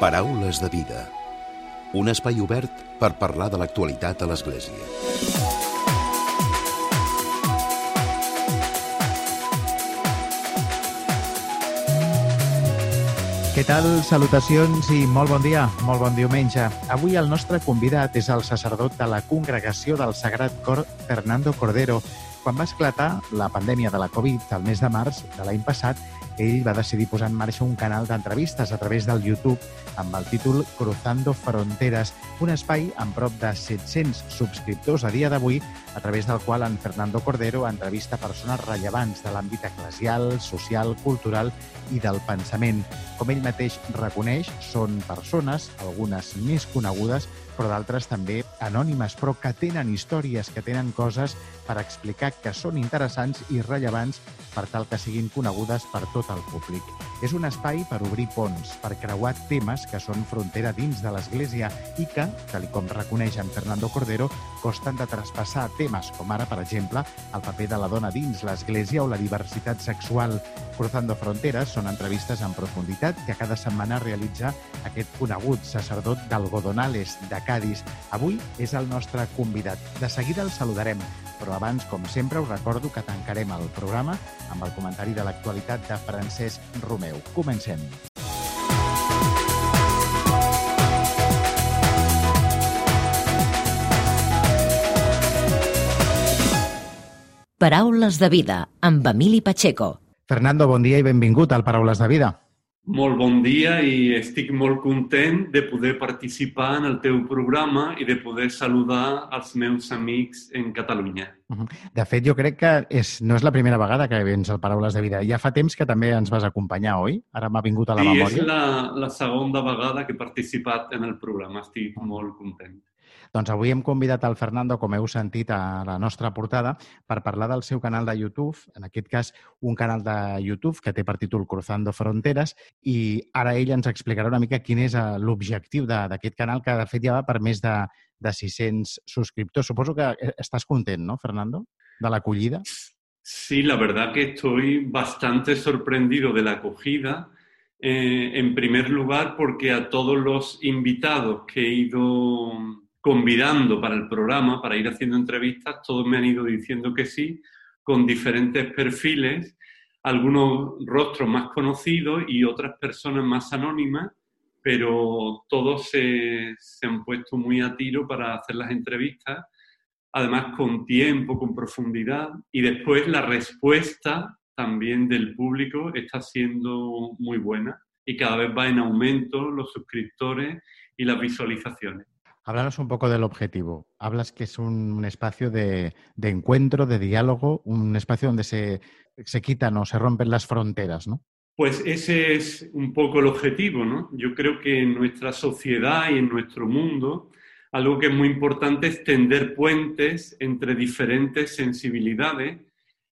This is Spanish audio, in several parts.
Paraules de vida. Un espai obert per parlar de l'actualitat a l'Església. Què tal? Salutacions i molt bon dia, molt bon diumenge. Avui el nostre convidat és el sacerdot de la Congregació del Sagrat Cor, Fernando Cordero. Quan va esclatar la pandèmia de la Covid el mes de març de l'any passat, ell va decidir posar en marxa un canal d'entrevistes a través del YouTube amb el títol Cruzando Fronteres, un espai amb prop de 700 subscriptors a dia d'avui, a través del qual en Fernando Cordero entrevista persones rellevants de l'àmbit eclesial, social, cultural i del pensament. Com ell mateix reconeix, són persones, algunes més conegudes, però d'altres també anònimes, però que tenen històries, que tenen coses per explicar que són interessants i rellevants per tal que siguin conegudes per tot el públic. És un espai per obrir ponts, per creuar temes que són frontera dins de l'Església i que, tal com reconeix en Fernando Cordero, costen de traspassar temes com ara, per exemple, el paper de la dona dins l'Església o la diversitat sexual. Cruzando Fronteres són entrevistes en profunditat que cada setmana realitza aquest conegut sacerdot d'Algodonales, de Cádiz. Avui és el nostre convidat. De seguida el saludarem, però abans, com sempre, us recordo que tancarem el programa amb el comentari de l'actualitat de Francesc Romeu. Comencem. Paraules de vida amb Emili Pacheco. Fernando, bon dia i benvingut al Paraules de Vida. Molt bon dia i estic molt content de poder participar en el teu programa i de poder saludar els meus amics en Catalunya. De fet, jo crec que és, no és la primera vegada que vens al Paraules de Vida. Ja fa temps que també ens vas acompanyar, oi? Ara m'ha vingut a la sí, memòria. Sí, és la, la segona vegada que he participat en el programa. Estic molt content. Doncs avui hem convidat al Fernando, com heu sentit a la nostra portada, per parlar del seu canal de YouTube, en aquest cas un canal de YouTube que té per títol Cruzando Fronteres, i ara ell ens explicarà una mica quin és eh, l'objectiu d'aquest canal, que de fet ja va per més de, de 600 subscriptors. Suposo que eh, estàs content, ¿no, Fernando, de l'acollida? Sí, la verdad que estoy bastante sorprendido de la acogida. Eh, en primer lugar, porque a todos los invitados que he ido convidando para el programa, para ir haciendo entrevistas, todos me han ido diciendo que sí, con diferentes perfiles, algunos rostros más conocidos y otras personas más anónimas, pero todos se, se han puesto muy a tiro para hacer las entrevistas, además con tiempo, con profundidad, y después la respuesta también del público está siendo muy buena y cada vez va en aumento los suscriptores y las visualizaciones. Háblanos un poco del objetivo. Hablas que es un, espacio de, de, encuentro, de diálogo, un espacio donde se, se, quitan o se rompen las fronteras, ¿no? Pues ese es un poco el objetivo, ¿no? Yo creo que en nuestra sociedad y en nuestro mundo algo que es muy importante es tender puentes entre diferentes sensibilidades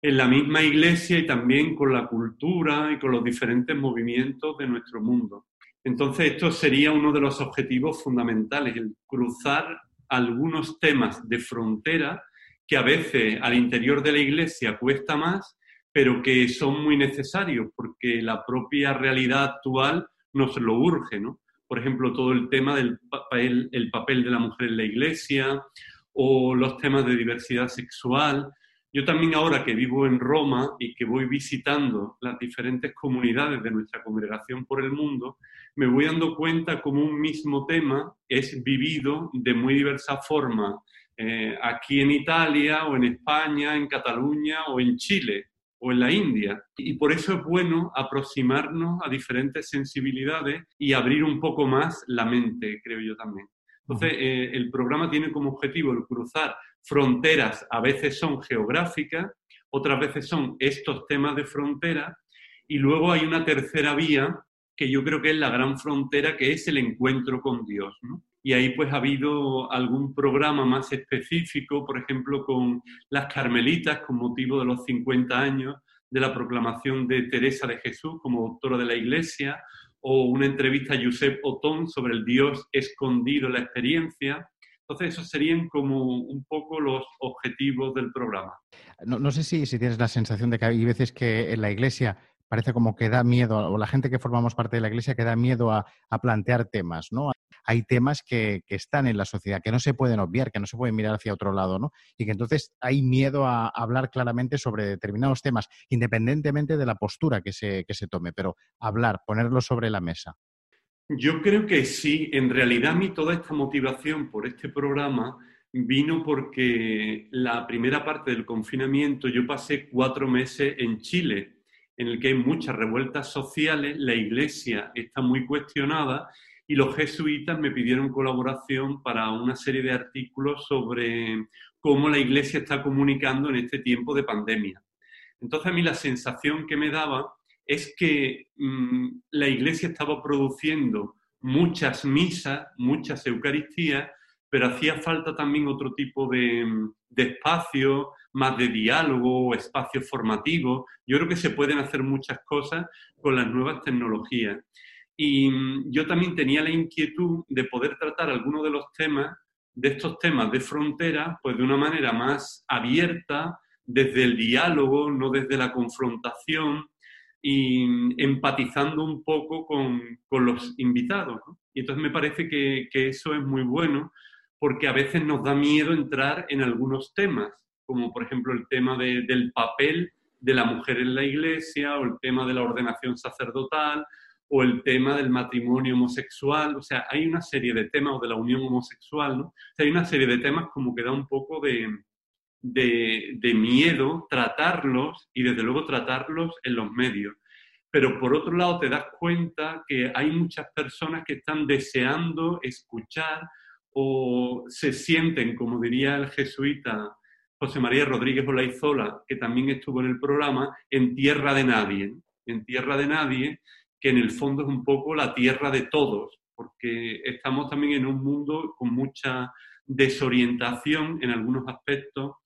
en la misma iglesia y también con la cultura y con los diferentes movimientos de nuestro mundo. Entonces, esto sería uno de los objetivos fundamentales, el cruzar algunos temas de frontera que a veces al interior de la Iglesia cuesta más, pero que son muy necesarios porque la propia realidad actual nos lo urge, ¿no? Por ejemplo, todo el tema del papel, el papel de la mujer en la Iglesia o los temas de diversidad sexual. Yo también ahora que vivo en Roma y que voy visitando las diferentes comunidades de nuestra congregación por el mundo, me voy dando cuenta como un mismo tema es vivido de muy diversa forma eh, aquí en Italia o en España, en Cataluña o en Chile o en la India. Y por eso es bueno aproximarnos a diferentes sensibilidades y abrir un poco más la mente, creo yo también. Entonces, eh, el programa tiene como objetivo el cruzar fronteras, a veces son geográficas, otras veces son estos temas de frontera, y luego hay una tercera vía que yo creo que es la gran frontera, que es el encuentro con Dios. Y ahí pues ha habido algún programa más específico, por ejemplo, con las carmelitas, con motivo de los 50 años de la proclamación de Teresa de Jesús como doctora de la Iglesia, o una entrevista a Josep Otón sobre el Dios escondido en la experiencia. Entonces, esos serían como un poco los objetivos del programa. No, sé si, tienes la sensación de que hay veces que en la Iglesia parece como que da miedo, o la gente que formamos parte de la Iglesia que da miedo a, plantear temas, ¿no? Hay temas que, están en la sociedad, que no se pueden obviar, que no se pueden mirar hacia otro lado, ¿no? Y que entonces hay miedo a hablar claramente sobre determinados temas, independientemente de la postura que se, que se tome, pero hablar, ponerlo sobre la mesa. Yo creo que sí, en realidad a mí toda esta motivación por este programa vino porque la primera parte del confinamiento yo pasé cuatro meses en Chile en el que hay muchas revueltas sociales, la iglesia está muy cuestionada y los jesuitas me pidieron colaboración para una serie de artículos sobre cómo la iglesia está comunicando en este tiempo de pandemia. Entonces a mí la sensación que me daba es que mm, la iglesia estaba produciendo muchas misas, muchas eucaristías, pero hacía falta también otro tipo de, de espacio, más de diálogo, espacios formativos. Yo creo que se pueden hacer muchas cosas con las nuevas tecnologías. Y mm, yo también tenía la inquietud de poder tratar algunos de los temas, de estos temas de frontera, pues de una manera más abierta, desde el diálogo, no desde la confrontación, y empatizando un poco con, los invitados. Y entonces me parece que, que, eso es muy bueno porque a veces nos da miedo entrar en algunos temas como por ejemplo el tema del papel de la mujer en la iglesia o el tema de la ordenación sacerdotal o el tema del matrimonio homosexual, o sea, hay una serie de temas, o de la unión homosexual, ¿no? hay una serie de temas como que da un poco de, de, miedo tratarlos y desde luego tratarlos en los medios. Pero por otro lado te das cuenta que hay muchas personas que están deseando escuchar o se sienten, como diría el jesuita José María Rodríguez Olaizola, que también estuvo en el programa, en Tierra de Nadie, en Tierra de Nadie, que en el fondo es un poco la tierra de todos, porque estamos también en un mundo con mucha desorientación en algunos aspectos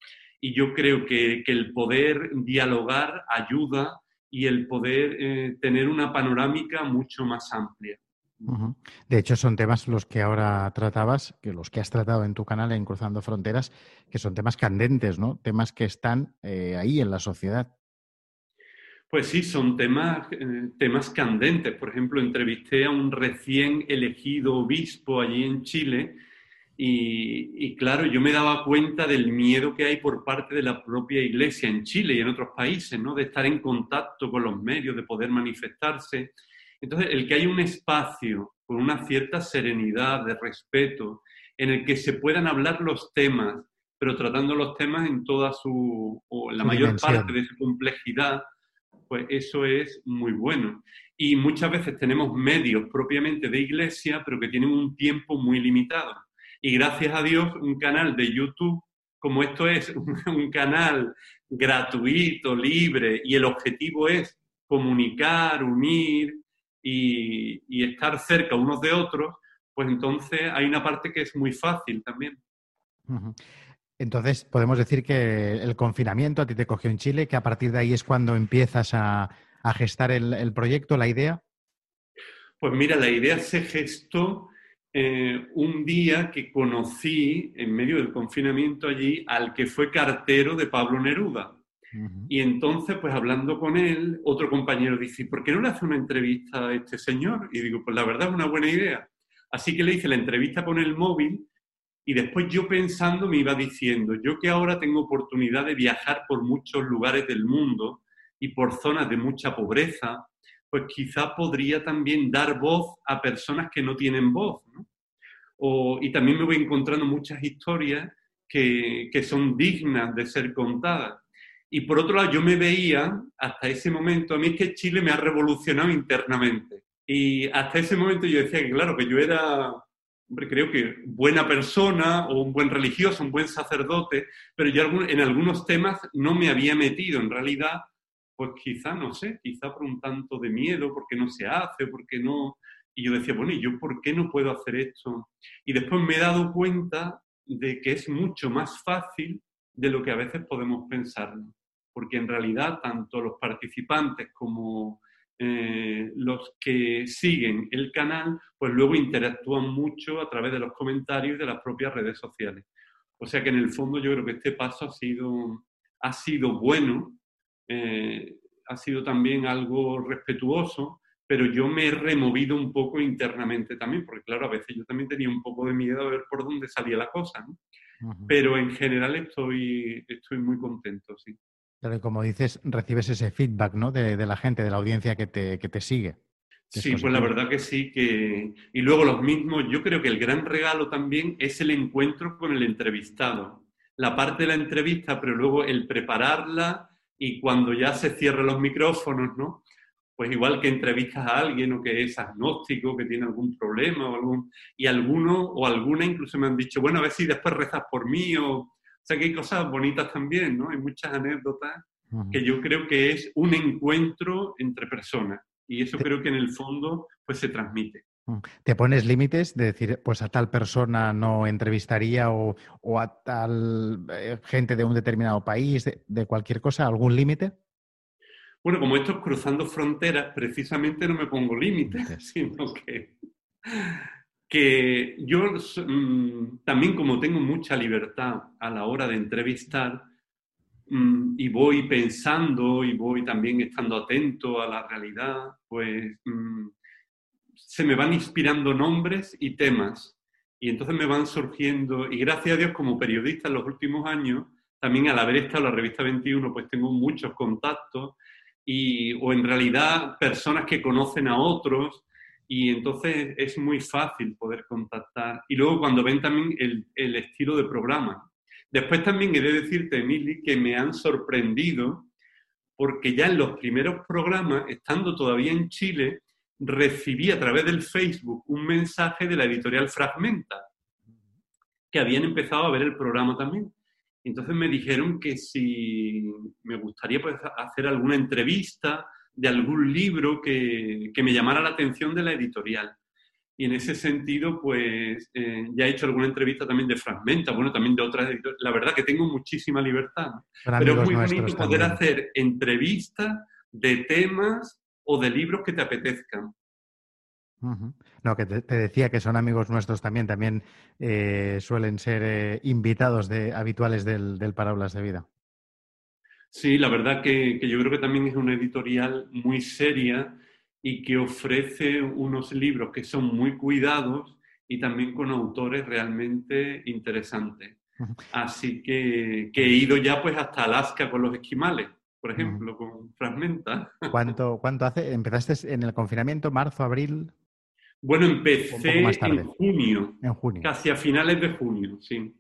y yo creo que, el poder dialogar ayuda y el poder eh, tener una panorámica mucho más amplia. De hecho, son temas los que ahora tratabas, que los que has tratado en tu canal en Cruzando Fronteras, que son temas candentes, ¿no? Temas que están eh, ahí en la sociedad. Pues sí, son temas, eh, temas candentes. Por ejemplo, entrevisté a un recién elegido obispo allí en Chile y, y, claro, yo me daba cuenta del miedo que hay por parte de la propia iglesia en Chile y en otros países, ¿no? De estar en contacto con los medios, de poder manifestarse. Entonces, el que hay un espacio con una cierta serenidad, de respeto, en el que se puedan hablar los temas, pero tratando los temas en toda su, o la mayor parte de su complejidad, pues eso es muy bueno. Y muchas veces tenemos medios propiamente de iglesia, pero que tienen un tiempo muy limitado. Y gracias a Dios, un canal de YouTube, como esto es un canal gratuito, libre, y el objetivo es comunicar, unir, y, estar cerca unos de otros, pues entonces hay una parte que es muy fácil también. Entonces, podemos decir que el confinamiento a ti te cogió en Chile, que a partir de ahí es cuando empiezas a, gestar el, proyecto, la idea. Pues mira, la idea se gestó eh, un día que conocí en medio del confinamiento allí al que fue cartero de Pablo Neruda. Y entonces, pues hablando con él, otro compañero dice, ¿por qué no le hace una entrevista a este señor? Y digo, pues la verdad es una buena idea. Así que le hice la entrevista con el móvil y después yo pensando me iba diciendo, yo que ahora tengo oportunidad de viajar por muchos lugares del mundo y por zonas de mucha pobreza, pues quizá podría también dar voz a personas que no tienen voz. y también me voy encontrando muchas historias que, que son dignas de ser contadas. Y por otro lado, yo me veía, hasta ese momento, a mí es que Chile me ha revolucionado internamente. Y hasta ese momento yo decía que, claro, que yo era, hombre, creo que buena persona o un buen religioso, un buen sacerdote, pero yo en algunos temas no me había metido. En realidad, pues quizá, no sé, quizá por un tanto de miedo, porque no se hace, porque no... Y yo decía, bueno, ¿y yo por qué no puedo hacer esto? Y después me he dado cuenta de que es mucho más fácil de lo que a veces podemos pensar porque en realidad tanto los participantes como eh, los que siguen el canal, pues luego interactúan mucho a través de los comentarios de las propias redes sociales. O sea que en el fondo yo creo que este paso ha sido, ha sido bueno, eh, ha sido también algo respetuoso, pero yo me he removido un poco internamente también, porque claro, a veces yo también tenía un poco de miedo a ver por dónde salía la cosa, ¿no? Pero en general estoy, estoy muy contento, sí. Pero como dices, recibes ese feedback, ¿no? De, la gente, de la audiencia que te, que te sigue. Sí, pues la verdad que sí, que... Y luego los mismos, yo creo que el gran regalo también es el encuentro con el entrevistado. La parte de la entrevista, pero luego el prepararla y cuando ya se cierran los micrófonos, ¿no? pues igual que entrevistas a alguien o que es agnóstico, que tiene algún problema o algún... Y alguno o alguna incluso me han dicho, bueno, a ver si después rezas por mí o... O sea que hay cosas bonitas también, ¿no? Hay muchas anécdotas que yo creo que es un encuentro entre personas y eso creo que en el fondo pues se transmite. ¿Te pones límites de decir, pues a tal persona no entrevistaría o, o a tal eh, gente de un determinado país, de cualquier cosa, algún límite? Bueno, como esto es cruzando fronteras, precisamente no me pongo límites, sino que, que yo mm, también como tengo mucha libertad a la hora de entrevistar mm, y voy pensando y voy también estando atento a la realidad, pues mm, se me van inspirando nombres y temas y entonces me van surgiendo y gracias a Dios como periodista en los últimos años, también al haber estado en la revista 21, pues tengo muchos contactos y, o en realidad personas que conocen a otros y entonces es muy fácil poder contactar. Y luego cuando ven también el, el estilo de programa. Después también he de decirte, Emily, que me han sorprendido porque ya en los primeros programas, estando todavía en Chile, recibí a través del Facebook un mensaje de la editorial Fragmenta, que habían empezado a ver el programa también. Entonces me dijeron que si me gustaría pues, hacer alguna entrevista de algún libro que, me llamara la atención de la editorial. Y en ese sentido, pues eh, ya he hecho alguna entrevista también de Fragmenta, bueno, también de otras editoriales. La verdad que tengo muchísima libertad. Pero es muy bonito poder hacer entrevistas de temas o de libros que te apetezcan. No, que te, decía que son amigos nuestros también, también eh, suelen ser eh, invitados de, habituales del, del Parábolas de Vida. Sí, la verdad que, yo creo que también es una editorial muy seria y que ofrece unos libros que son muy cuidados y también con autores realmente interesantes. Así que, he ido ya pues hasta Alaska con los esquimales, por ejemplo, con Fragmenta. ¿Cuánto, ¿Cuánto hace? ¿Empezaste en el confinamiento, marzo, abril? Bueno, empecé en junio, en junio, casi a finales de junio, sí.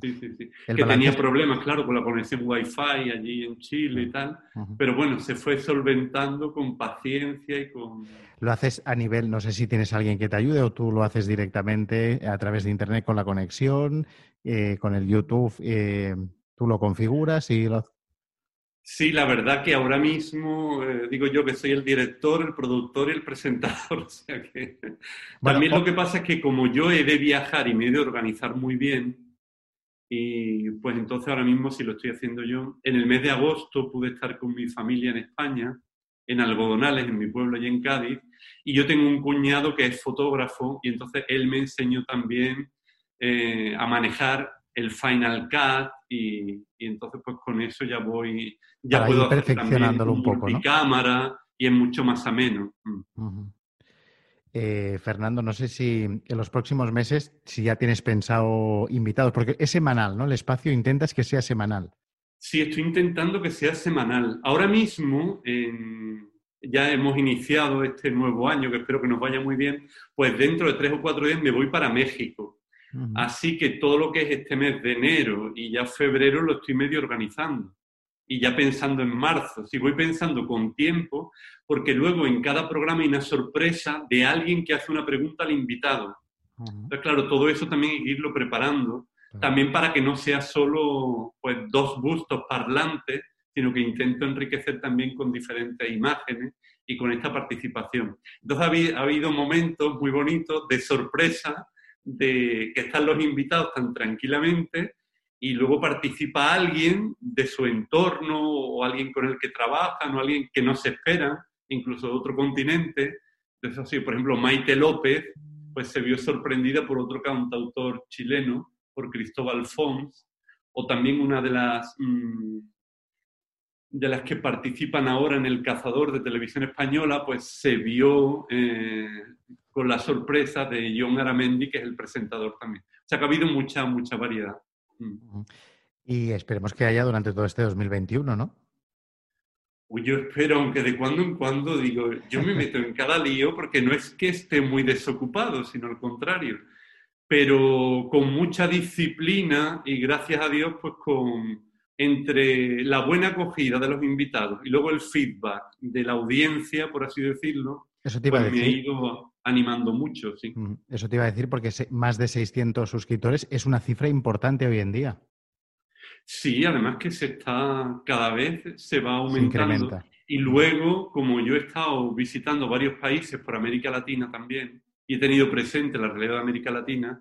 Sí, sí, sí. Que tenía problemas, claro, con la conexión Wi-Fi allí en Chile y tal, pero bueno, se fue solventando con paciencia y con... Lo haces a nivel, no sé si tienes alguien que te ayude o tú lo haces directamente a través de Internet con la conexión, eh, con el YouTube, eh, tú lo configuras y lo... Sí, la verdad que ahora mismo eh, digo yo que soy el director, el productor y el presentador. O sea que también lo que pasa es que como yo he de viajar y me he de organizar muy bien, y pues entonces ahora mismo si lo estoy haciendo yo, en el mes de agosto pude estar con mi familia en España, en Algodonales, en mi pueblo y en Cádiz, y yo tengo un cuñado que es fotógrafo y entonces él me enseñó también eh, a manejar el Final Cut y, entonces pues con eso ya voy, ya puedo hacer perfeccionándolo un poco, ¿no? cámara y es mucho más ameno. Mm. Eh, Fernando, no sé si en los próximos meses, si ya tienes pensado invitados, porque es semanal, ¿no? El espacio intentas que sea semanal. Sí, estoy intentando que sea semanal. Ahora mismo, ya hemos iniciado este nuevo año, que espero que nos vaya muy bien, pues dentro de tres o cuatro días me voy para México. Así que todo lo que es este mes de enero y ya febrero lo estoy medio organizando. Y ya pensando en marzo, si voy pensando con tiempo, porque luego en cada programa hay una sorpresa de alguien que hace una pregunta al invitado. Entonces, claro, todo eso también hay que irlo preparando, también para que no sea solo pues, dos bustos parlantes, sino que intento enriquecer también con diferentes imágenes y con esta participación. Entonces ha habido momentos muy bonitos de sorpresa de que están los invitados tan tranquilamente y luego participa alguien de su entorno o alguien con el que trabajan o alguien que no se espera, incluso de otro continente. Entonces, así, por ejemplo, Maite López pues se vio sorprendida por otro cantautor chileno, por Cristóbal Fons, o también una de las, mm, de las que participan ahora en El Cazador de Televisión Española, pues se vio eh, con la sorpresa de John Aramendi, que es el presentador también. O sea que ha habido mucha, mucha variedad. Mm. Y esperemos que haya durante todo este 2021, ¿no? yo espero, aunque de cuando en cuando digo, yo me meto en cada lío porque no es que esté muy desocupado, sino al contrario. Pero con mucha disciplina y gracias a Dios, pues con entre la buena acogida de los invitados y luego el feedback de la audiencia, por así decirlo, Eso te iba a decir. Pues me ha ido animando mucho, sí. Eso te iba a decir porque más de 600 suscriptores es una cifra importante hoy en día. Sí, además que se está, cada vez se va aumentando. y luego, como yo he estado visitando varios países por América Latina también, y he tenido presente la realidad de América Latina,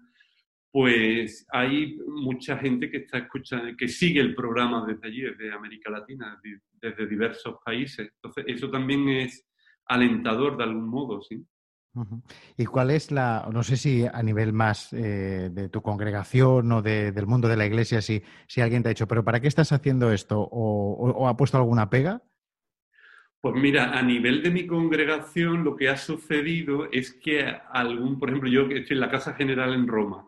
pues hay mucha gente que está escuchando, que sigue el programa desde allí, desde América Latina, desde diversos países. Entonces, eso también es alentador de algún modo, ¿sí? ¿Y cuál es la, no sé si a nivel más eh, de tu congregación o del mundo de la iglesia, si, si alguien te ha dicho, pero ¿para qué estás haciendo esto? ¿O, ha puesto alguna pega? Pues mira, a nivel de mi congregación lo que ha sucedido es que algún, por ejemplo, yo que estoy en la Casa General en Roma,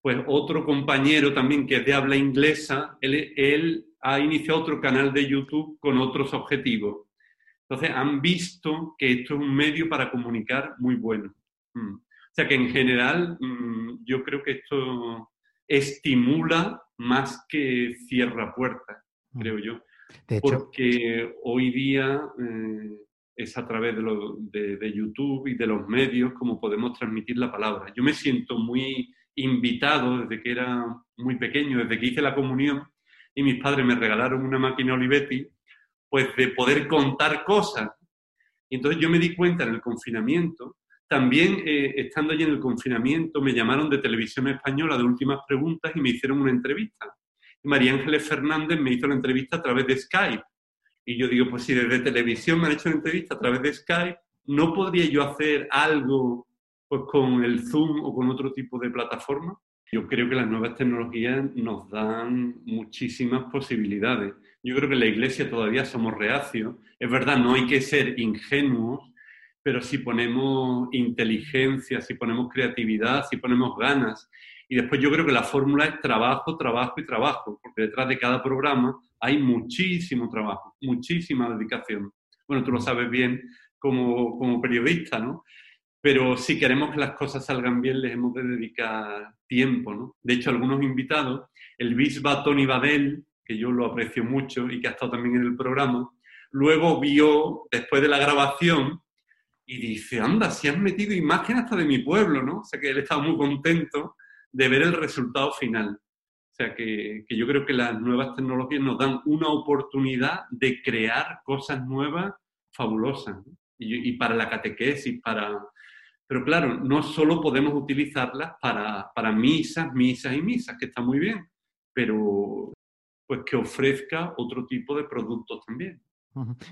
pues otro compañero también que es de habla inglesa, él, él ha iniciado otro canal de YouTube con otros objetivos. Entonces han visto que esto es un medio para comunicar muy bueno. Mm. O sea que en general mm, yo creo que esto estimula más que cierra puertas, mm. creo yo. Porque hoy día eh, es a través de, de, YouTube y de los medios como podemos transmitir la palabra. Yo me siento muy invitado desde que era muy pequeño, desde que hice la comunión y mis padres me regalaron una máquina Olivetti pues de poder contar cosas. Y entonces yo me di cuenta en el confinamiento, también eh, estando allí en el confinamiento, me llamaron de Televisión Española de últimas preguntas y me hicieron una entrevista. Y María Ángeles Fernández me hizo la entrevista a través de Skype. Y yo digo, pues si desde televisión me han hecho una entrevista a través de Skype, ¿no podría yo hacer algo pues, con el Zoom o con otro tipo de plataforma? Yo creo que las nuevas tecnologías nos dan muchísimas posibilidades. Yo creo que en la iglesia todavía somos reacios. Es verdad, no hay que ser ingenuos, pero si ponemos inteligencia, si ponemos creatividad, si ponemos ganas. Y después yo creo que la fórmula es trabajo, trabajo y trabajo, porque detrás de cada programa hay muchísimo trabajo, muchísima dedicación. Bueno, tú lo sabes bien como, como periodista, ¿no? Pero si queremos que las cosas salgan bien, les hemos de dedicar tiempo, ¿no? De hecho, algunos invitados, el bisba Tony Badel, que yo lo aprecio mucho y que ha estado también en el programa, luego vio, después de la grabación, y dice, anda, si han metido imágenes hasta de mi pueblo, ¿no? O sea que él estaba muy contento de ver el resultado final. O sea que, que yo creo que las nuevas tecnologías nos dan una oportunidad de crear cosas nuevas fabulosas. Y, y, para la catequesis, para... Pero claro, no solo podemos utilizarlas para, para misas, misas y misas, que está muy bien, pero pues que ofrezca otro tipo de productos también.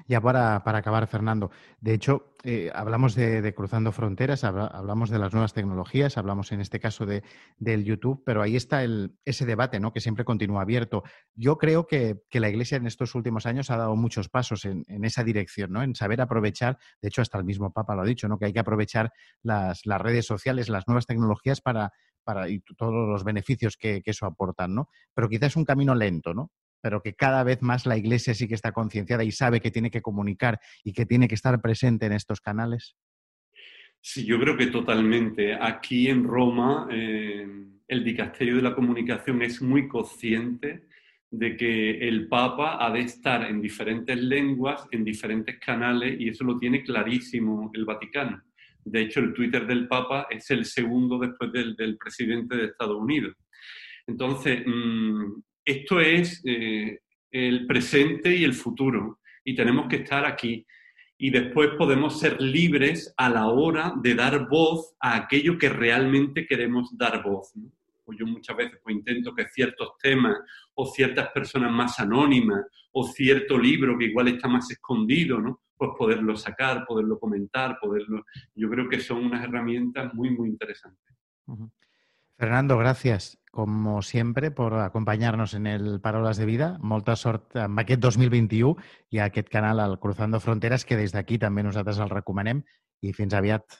Ya para, acabar, Fernando, de hecho, eh, hablamos de, cruzando fronteras, hablamos de las nuevas tecnologías, hablamos en este caso de, del YouTube, pero ahí está el, ese debate ¿no? que siempre continúa abierto. Yo creo que, la Iglesia en estos últimos años ha dado muchos pasos en, esa dirección, ¿no? en saber aprovechar, de hecho hasta el mismo Papa lo ha dicho, ¿no? que hay que aprovechar las, las redes sociales, las nuevas tecnologías para, para, y todos los beneficios que, eso aportan, ¿no? Pero quizás es un camino lento, ¿no? Pero que cada vez más la Iglesia sí que está concienciada y sabe que tiene que comunicar y que tiene que estar presente en estos canales. Sí, yo creo que totalmente. Aquí en Roma, eh, el Dicasterio de la Comunicación es muy consciente de que el Papa ha de estar en diferentes lenguas, en diferentes canales, y eso lo tiene clarísimo el Vaticano. De hecho, el Twitter del Papa es el segundo después del, presidente de Estados Unidos. Entonces, mm, esto es eh, el presente y el futuro, y tenemos que estar aquí. Y después podemos ser libres a la hora de dar voz a aquello que realmente queremos dar voz. Yo muchas veces pues, intento que ciertos temas o ciertas personas más anónimas o cierto libro que igual está más escondido, ¿no? Pues poderlo sacar, poderlo comentar, poderlo... Yo creo que son unas herramientas muy, muy interesantes. Fernando, gracias. como siempre, por acompañarnos en el Parolas de Vida. Molta sort amb aquest 2021 i aquest canal, el Cruzando Fronteres, que des d'aquí també nosaltres el recomanem i fins aviat.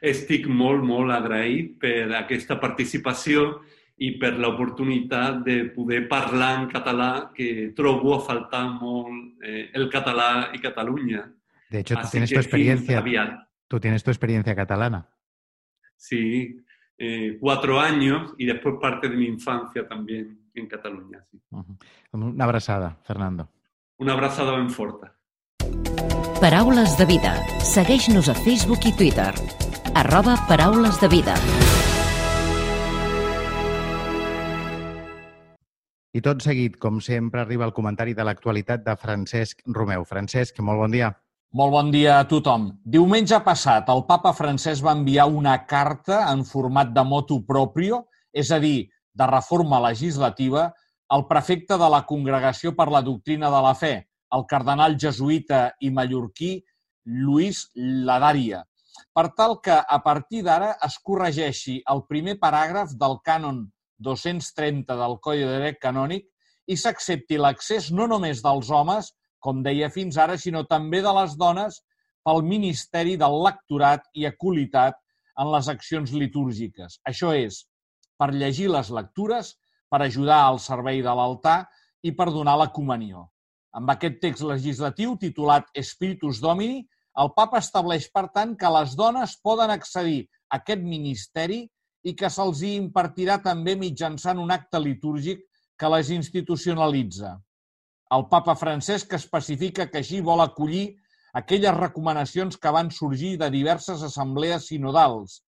Estic molt, molt agraït per aquesta participació i per l'oportunitat de poder parlar en català, que trobo a faltar molt eh, el català i Catalunya. De hecho, tú tienes tu experiencia. Tú tienes tu experiencia catalana. Sí, eh, cuatro años y después parte de mi infancia también en Cataluña. Sí. Una abrazada, Fernando. Una abrazada ben forta. Paraules de vida. Segueix-nos a Facebook i Twitter. Arroba Paraules de vida. I tot seguit, com sempre, arriba el comentari de l'actualitat de Francesc Romeu. Francesc, molt bon dia. Molt bon dia a tothom. Diumenge passat, el papa francès va enviar una carta en format de motu proprio, és a dir, de reforma legislativa, al prefecte de la Congregació per la Doctrina de la Fe, el cardenal jesuïta i mallorquí Lluís Ladaria, per tal que, a partir d'ara, es corregeixi el primer paràgraf del cànon 230 del Codi de Dret Canònic i s'accepti l'accés no només dels homes, com deia fins ara, sinó també de les dones pel Ministeri del Lectorat i Aculitat en les accions litúrgiques. Això és, per llegir les lectures, per ajudar al servei de l'altar i per donar la comunió. Amb aquest text legislatiu titulat Spiritus Domini, el papa estableix, per tant, que les dones poden accedir a aquest ministeri i que se'ls impartirà també mitjançant un acte litúrgic que les institucionalitza. El papa Francesc especifica que així vol acollir aquelles recomanacions que van sorgir de diverses assemblees sinodals,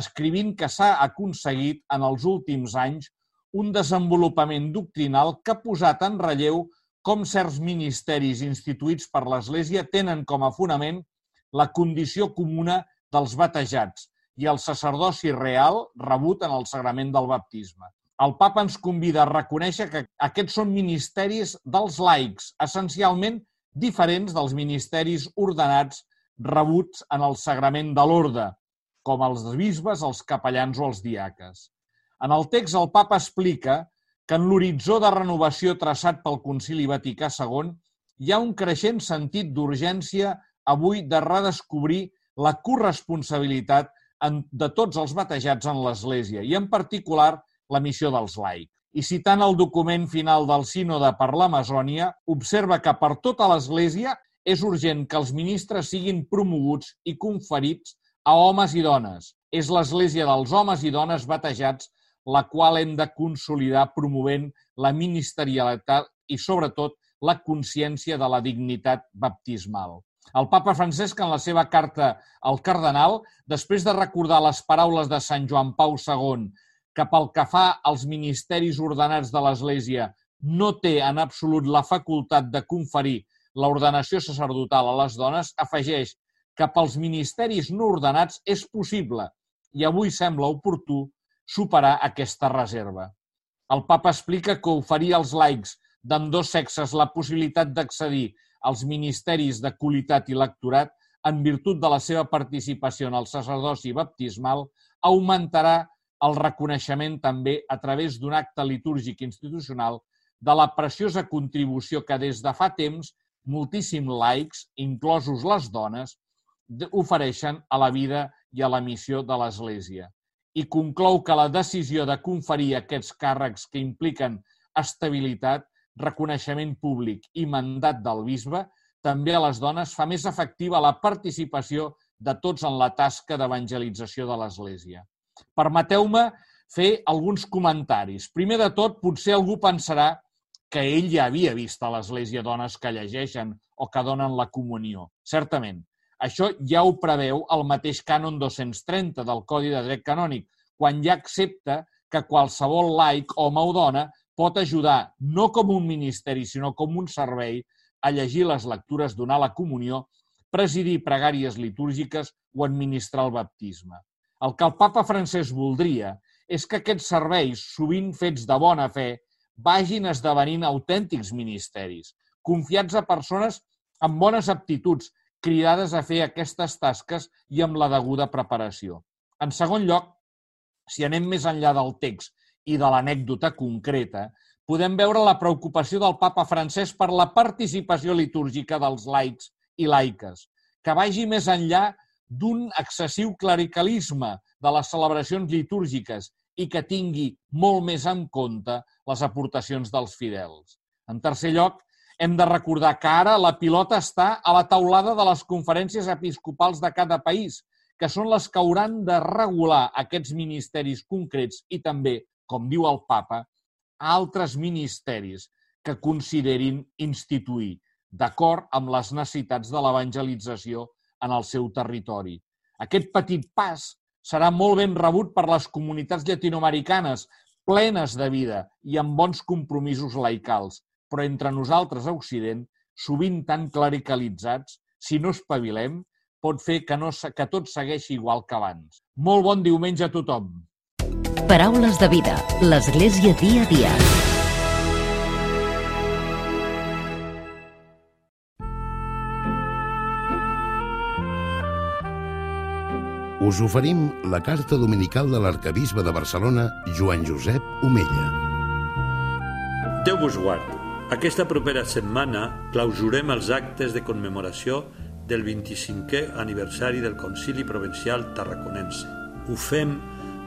escrivint que s'ha aconseguit en els últims anys un desenvolupament doctrinal que ha posat en relleu com certs ministeris instituïts per l'Església tenen com a fonament la condició comuna dels batejats i el sacerdoci real rebut en el sagrament del baptisme el papa ens convida a reconèixer que aquests són ministeris dels laics, essencialment diferents dels ministeris ordenats rebuts en el sagrament de l'orde, com els bisbes, els capellans o els diaques. En el text, el papa explica que en l'horitzó de renovació traçat pel Concili Vaticà II hi ha un creixent sentit d'urgència avui de redescobrir la corresponsabilitat de tots els batejats en l'Església i, en particular, la missió dels laics. I citant el document final del sínode per l'Amazònia, observa que per tota l'Església és urgent que els ministres siguin promoguts i conferits a homes i dones. És l'Església dels homes i dones batejats la qual hem de consolidar promovent la ministerialitat i, sobretot, la consciència de la dignitat baptismal. El papa Francesc, en la seva carta al cardenal, després de recordar les paraules de Sant Joan Pau II que pel que fa als ministeris ordenats de l'Església no té en absolut la facultat de conferir l'ordenació sacerdotal a les dones, afegeix que pels ministeris no ordenats és possible i avui sembla oportú superar aquesta reserva. El papa explica que oferir als laics d'ambdós sexes la possibilitat d'accedir als ministeris de qualitat i lectorat en virtut de la seva participació en el sacerdoci baptismal augmentarà el reconeixement també a través d'un acte litúrgic institucional de la preciosa contribució que des de fa temps moltíssims laics, inclosos les dones, ofereixen a la vida i a la missió de l'Església. I conclou que la decisió de conferir aquests càrrecs que impliquen estabilitat, reconeixement públic i mandat del bisbe també a les dones fa més efectiva la participació de tots en la tasca d'evangelització de l'Església. Permeteu-me fer alguns comentaris. Primer de tot, potser algú pensarà que ell ja havia vist a l'Església dones que llegeixen o que donen la comunió. Certament, això ja ho preveu el mateix cànon 230 del Codi de Dret Canònic, quan ja accepta que qualsevol laic, home o dona, pot ajudar, no com un ministeri, sinó com un servei, a llegir les lectures, donar la comunió, presidir pregàries litúrgiques o administrar el baptisme. El que el papa francès voldria és que aquests serveis, sovint fets de bona fe, vagin esdevenint autèntics ministeris, confiats a persones amb bones aptituds, cridades a fer aquestes tasques i amb la deguda preparació. En segon lloc, si anem més enllà del text i de l'anècdota concreta, podem veure la preocupació del papa francès per la participació litúrgica dels laics i laiques, que vagi més enllà d'un excessiu clericalisme de les celebracions litúrgiques i que tingui molt més en compte les aportacions dels fidels. En tercer lloc, hem de recordar que ara la pilota està a la taulada de les conferències episcopals de cada país, que són les que hauran de regular aquests ministeris concrets i també, com diu el papa, altres ministeris que considerin instituir, d'acord amb les necessitats de l'evangelització en el seu territori. Aquest petit pas serà molt ben rebut per les comunitats llatinoamericanes, plenes de vida i amb bons compromisos laicals, però entre nosaltres a Occident, sovint tan clericalitzats, si no espavilem, pot fer que, no, que tot segueixi igual que abans. Molt bon diumenge a tothom! Paraules de vida. L'Església dia a dia. Us oferim la carta dominical de l'arcabisbe de Barcelona, Joan Josep Omella. Déu vos guard. Aquesta propera setmana clausurem els actes de commemoració del 25è aniversari del Concili Provincial Tarraconense. Ho fem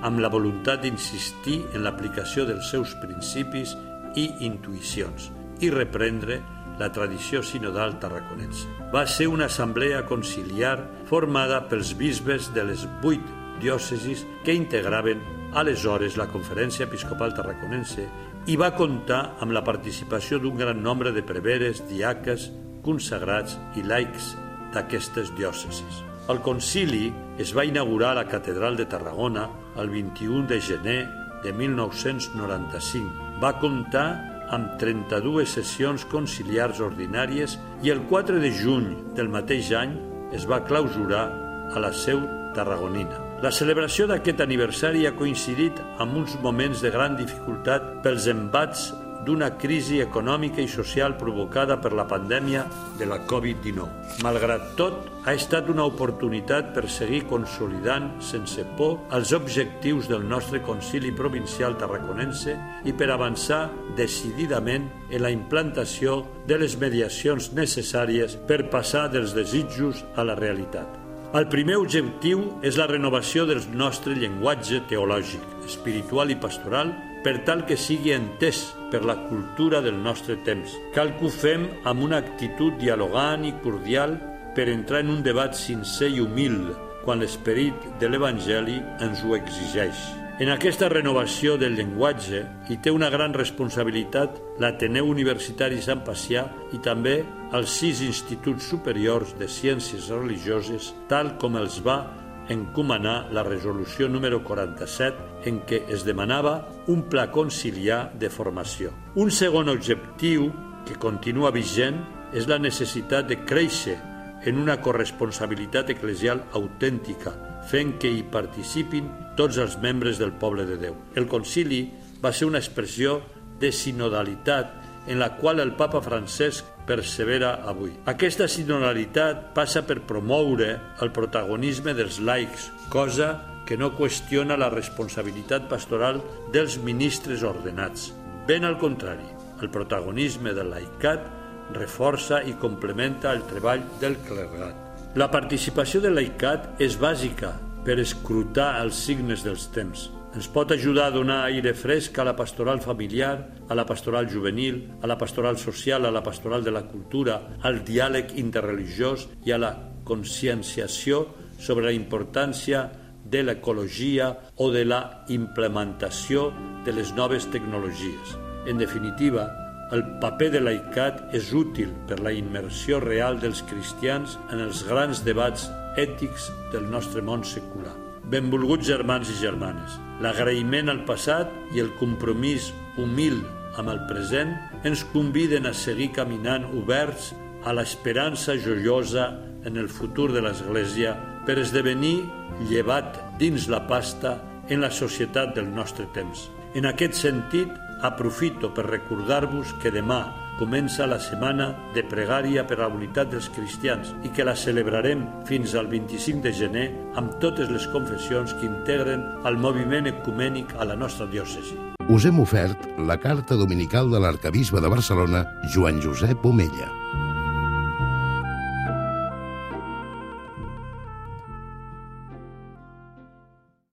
amb la voluntat d'insistir en l'aplicació dels seus principis i intuïcions i reprendre la tradició sinodal tarraconense. Va ser una assemblea conciliar formada pels bisbes de les vuit diòcesis que integraven aleshores la Conferència Episcopal Tarraconense i va comptar amb la participació d'un gran nombre de preveres, diaques, consagrats i laics d'aquestes diòcesis. El concili es va inaugurar a la Catedral de Tarragona el 21 de gener de 1995. Va comptar amb 32 sessions conciliars ordinàries i el 4 de juny del mateix any es va clausurar a la seu tarragonina. La celebració d'aquest aniversari ha coincidit amb uns moments de gran dificultat pels embats d'una crisi econòmica i social provocada per la pandèmia de la Covid-19. Malgrat tot, ha estat una oportunitat per seguir consolidant sense por els objectius del nostre Concili Provincial Tarraconense i per avançar decididament en la implantació de les mediacions necessàries per passar dels desitjos a la realitat. El primer objectiu és la renovació del nostre llenguatge teològic, espiritual i pastoral per tal que sigui entès per la cultura del nostre temps. Cal que ho fem amb una actitud dialogant i cordial per entrar en un debat sincer i humil quan l'esperit de l'Evangeli ens ho exigeix. En aquesta renovació del llenguatge hi té una gran responsabilitat l'Ateneu Universitari Sant Pacià i també els sis instituts superiors de ciències religioses, tal com els va encomanar la resolució número 47 en què es demanava un pla conciliar de formació. Un segon objectiu que continua vigent és la necessitat de créixer en una corresponsabilitat eclesial autèntica, fent que hi participin tots els membres del poble de Déu. El concili va ser una expressió de sinodalitat en la qual el papa Francesc persevera avui. Aquesta sinodalitat passa per promoure el protagonisme dels laics, cosa que no qüestiona la responsabilitat pastoral dels ministres ordenats. Ben al contrari, el protagonisme del laicat reforça i complementa el treball del clergat. La participació del laicat és bàsica per escrutar els signes dels temps – ens pot ajudar a donar aire fresc a la pastoral familiar, a la pastoral juvenil, a la pastoral social, a la pastoral de la cultura, al diàleg interreligiós i a la conscienciació sobre la importància de l'ecologia o de la implementació de les noves tecnologies. En definitiva, el paper de l'aicat és útil per la immersió real dels cristians en els grans debats ètics del nostre món secular. Benvolguts germans i germanes, l'agraïment al passat i el compromís humil amb el present ens conviden a seguir caminant oberts a l'esperança joiosa en el futur de l'Església per esdevenir llevat dins la pasta en la societat del nostre temps. En aquest sentit, aprofito per recordar-vos que demà comença la setmana de pregària per la unitat dels cristians i que la celebrarem fins al 25 de gener amb totes les confessions que integren el moviment ecumènic a la nostra diòcesi. us hem ofert la carta dominical de l'arcabisbe de Barcelona, Joan Josep Omella.